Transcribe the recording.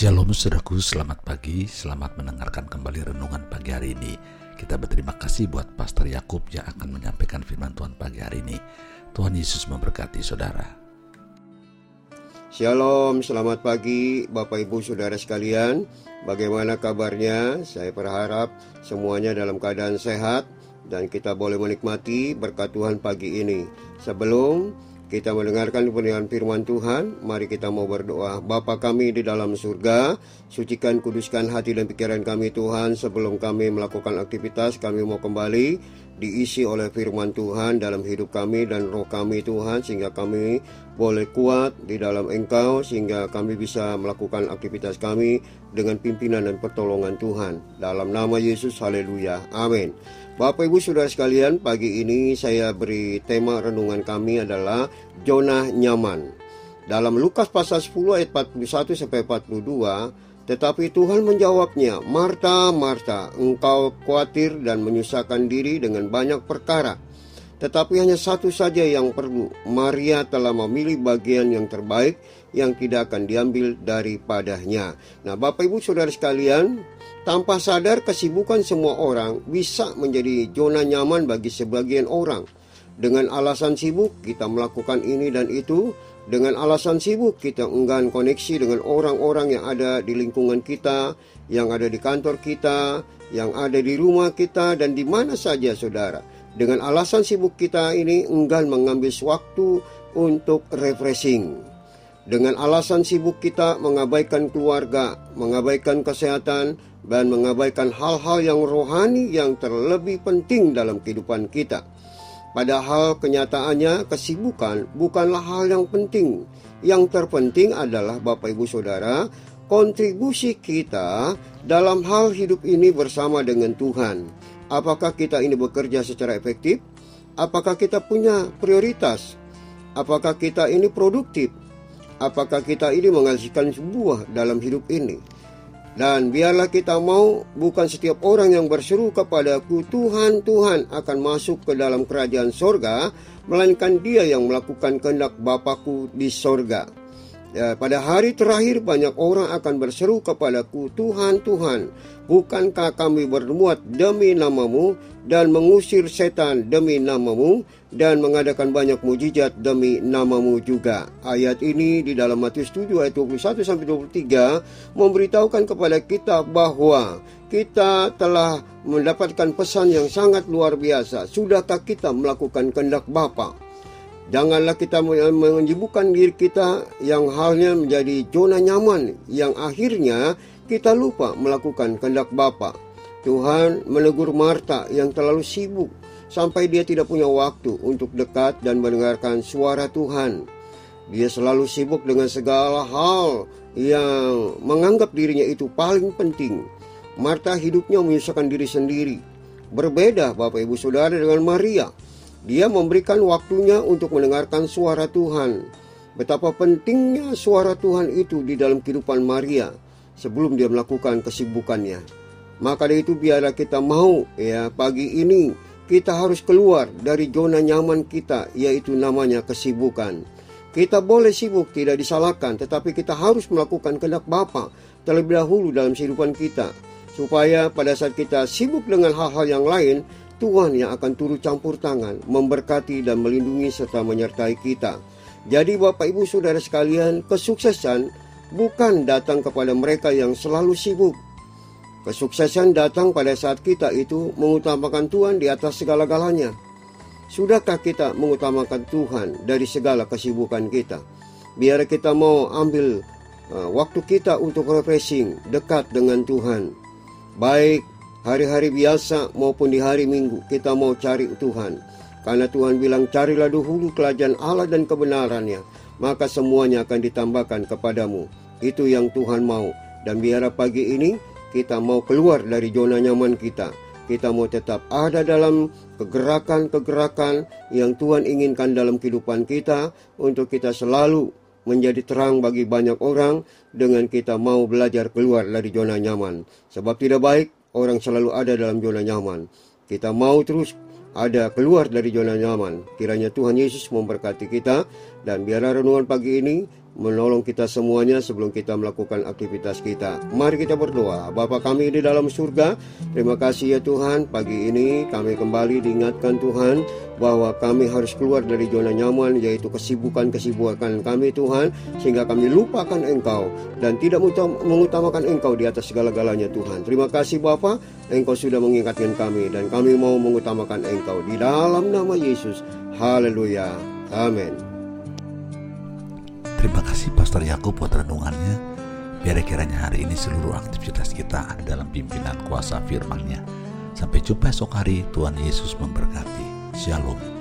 Shalom saudaraku, selamat pagi, selamat mendengarkan kembali renungan pagi hari ini. Kita berterima kasih buat Pastor Yakub yang akan menyampaikan firman Tuhan pagi hari ini. Tuhan Yesus memberkati saudara. Shalom, selamat pagi Bapak Ibu Saudara sekalian. Bagaimana kabarnya? Saya berharap semuanya dalam keadaan sehat dan kita boleh menikmati berkat Tuhan pagi ini. Sebelum kita mendengarkan pernyataan firman Tuhan, mari kita mau berdoa. Bapa kami di dalam surga, sucikan kuduskan hati dan pikiran kami Tuhan sebelum kami melakukan aktivitas, kami mau kembali diisi oleh firman Tuhan dalam hidup kami dan roh kami Tuhan sehingga kami boleh kuat di dalam Engkau sehingga kami bisa melakukan aktivitas kami dengan pimpinan dan pertolongan Tuhan. Dalam nama Yesus, haleluya. Amin. Bapak Ibu Saudara sekalian, pagi ini saya beri tema renungan kami adalah zona nyaman. Dalam Lukas pasal 10 ayat 41 sampai 42, tetapi Tuhan menjawabnya, Marta, Marta, engkau khawatir dan menyusahkan diri dengan banyak perkara. Tetapi hanya satu saja yang perlu. Maria telah memilih bagian yang terbaik yang tidak akan diambil daripadanya. Nah, Bapak Ibu Saudara sekalian, tanpa sadar kesibukan semua orang bisa menjadi zona nyaman bagi sebagian orang. Dengan alasan sibuk kita melakukan ini dan itu, dengan alasan sibuk kita enggan koneksi dengan orang-orang yang ada di lingkungan kita, yang ada di kantor kita, yang ada di rumah kita dan di mana saja saudara. Dengan alasan sibuk kita ini enggan mengambil waktu untuk refreshing. Dengan alasan sibuk kita mengabaikan keluarga, mengabaikan kesehatan, dan mengabaikan hal-hal yang rohani yang terlebih penting dalam kehidupan kita. Padahal kenyataannya kesibukan bukanlah hal yang penting. Yang terpenting adalah Bapak Ibu Saudara, kontribusi kita dalam hal hidup ini bersama dengan Tuhan. Apakah kita ini bekerja secara efektif? Apakah kita punya prioritas? Apakah kita ini produktif? Apakah kita ini menghasilkan sebuah dalam hidup ini? Dan biarlah kita mau bukan setiap orang yang berseru kepadaku Tuhan Tuhan akan masuk ke dalam kerajaan sorga Melainkan dia yang melakukan kehendak Bapakku di sorga Ya, pada hari terakhir banyak orang akan berseru kepadaku, Tuhan, Tuhan, bukankah kami berbuat demi namamu dan mengusir setan demi namamu dan mengadakan banyak mujizat demi namamu juga. Ayat ini di dalam Matius 7 ayat 21 sampai 23 memberitahukan kepada kita bahwa kita telah mendapatkan pesan yang sangat luar biasa. Sudahkah kita melakukan kehendak Bapa? Janganlah kita menyibukkan diri kita yang halnya menjadi zona nyaman yang akhirnya kita lupa melakukan kehendak Bapa. Tuhan menegur Marta yang terlalu sibuk sampai dia tidak punya waktu untuk dekat dan mendengarkan suara Tuhan. Dia selalu sibuk dengan segala hal yang menganggap dirinya itu paling penting. Marta hidupnya menyusahkan diri sendiri. Berbeda Bapak Ibu Saudara dengan Maria. Dia memberikan waktunya untuk mendengarkan suara Tuhan. Betapa pentingnya suara Tuhan itu di dalam kehidupan Maria sebelum dia melakukan kesibukannya. Maka dari itu biarlah kita mau ya pagi ini kita harus keluar dari zona nyaman kita, yaitu namanya kesibukan. Kita boleh sibuk, tidak disalahkan, tetapi kita harus melakukan kehendak Bapa terlebih dahulu dalam kehidupan kita. Supaya pada saat kita sibuk dengan hal-hal yang lain, Tuhan yang akan turut campur tangan, memberkati dan melindungi serta menyertai kita. Jadi Bapak Ibu Saudara sekalian, kesuksesan bukan datang kepada mereka yang selalu sibuk, Kesuksesan datang pada saat kita itu mengutamakan Tuhan di atas segala-galanya. Sudahkah kita mengutamakan Tuhan dari segala kesibukan kita? Biar kita mau ambil uh, waktu kita untuk refreshing dekat dengan Tuhan. Baik hari-hari biasa maupun di hari Minggu kita mau cari Tuhan. Karena Tuhan bilang carilah dahulu kerajaan Allah dan kebenarannya, maka semuanya akan ditambahkan kepadamu. Itu yang Tuhan mau. Dan biar pagi ini kita mau keluar dari zona nyaman kita. Kita mau tetap ada dalam kegerakan-kegerakan yang Tuhan inginkan dalam kehidupan kita untuk kita selalu menjadi terang bagi banyak orang dengan kita mau belajar keluar dari zona nyaman. Sebab tidak baik orang selalu ada dalam zona nyaman. Kita mau terus ada keluar dari zona nyaman. Kiranya Tuhan Yesus memberkati kita dan biar renungan pagi ini menolong kita semuanya sebelum kita melakukan aktivitas kita. Mari kita berdoa. Bapa kami di dalam surga, terima kasih ya Tuhan. Pagi ini kami kembali diingatkan Tuhan bahwa kami harus keluar dari zona nyaman yaitu kesibukan-kesibukan kami Tuhan sehingga kami lupakan Engkau dan tidak mengutamakan Engkau di atas segala-galanya Tuhan. Terima kasih Bapa, Engkau sudah mengingatkan kami dan kami mau mengutamakan Engkau di dalam nama Yesus. Haleluya. Amin. Terima kasih Pastor Yakub buat renungannya. Biar kiranya hari ini seluruh aktivitas kita ada dalam pimpinan kuasa firman-Nya. Sampai jumpa esok hari, Tuhan Yesus memberkati. Shalom.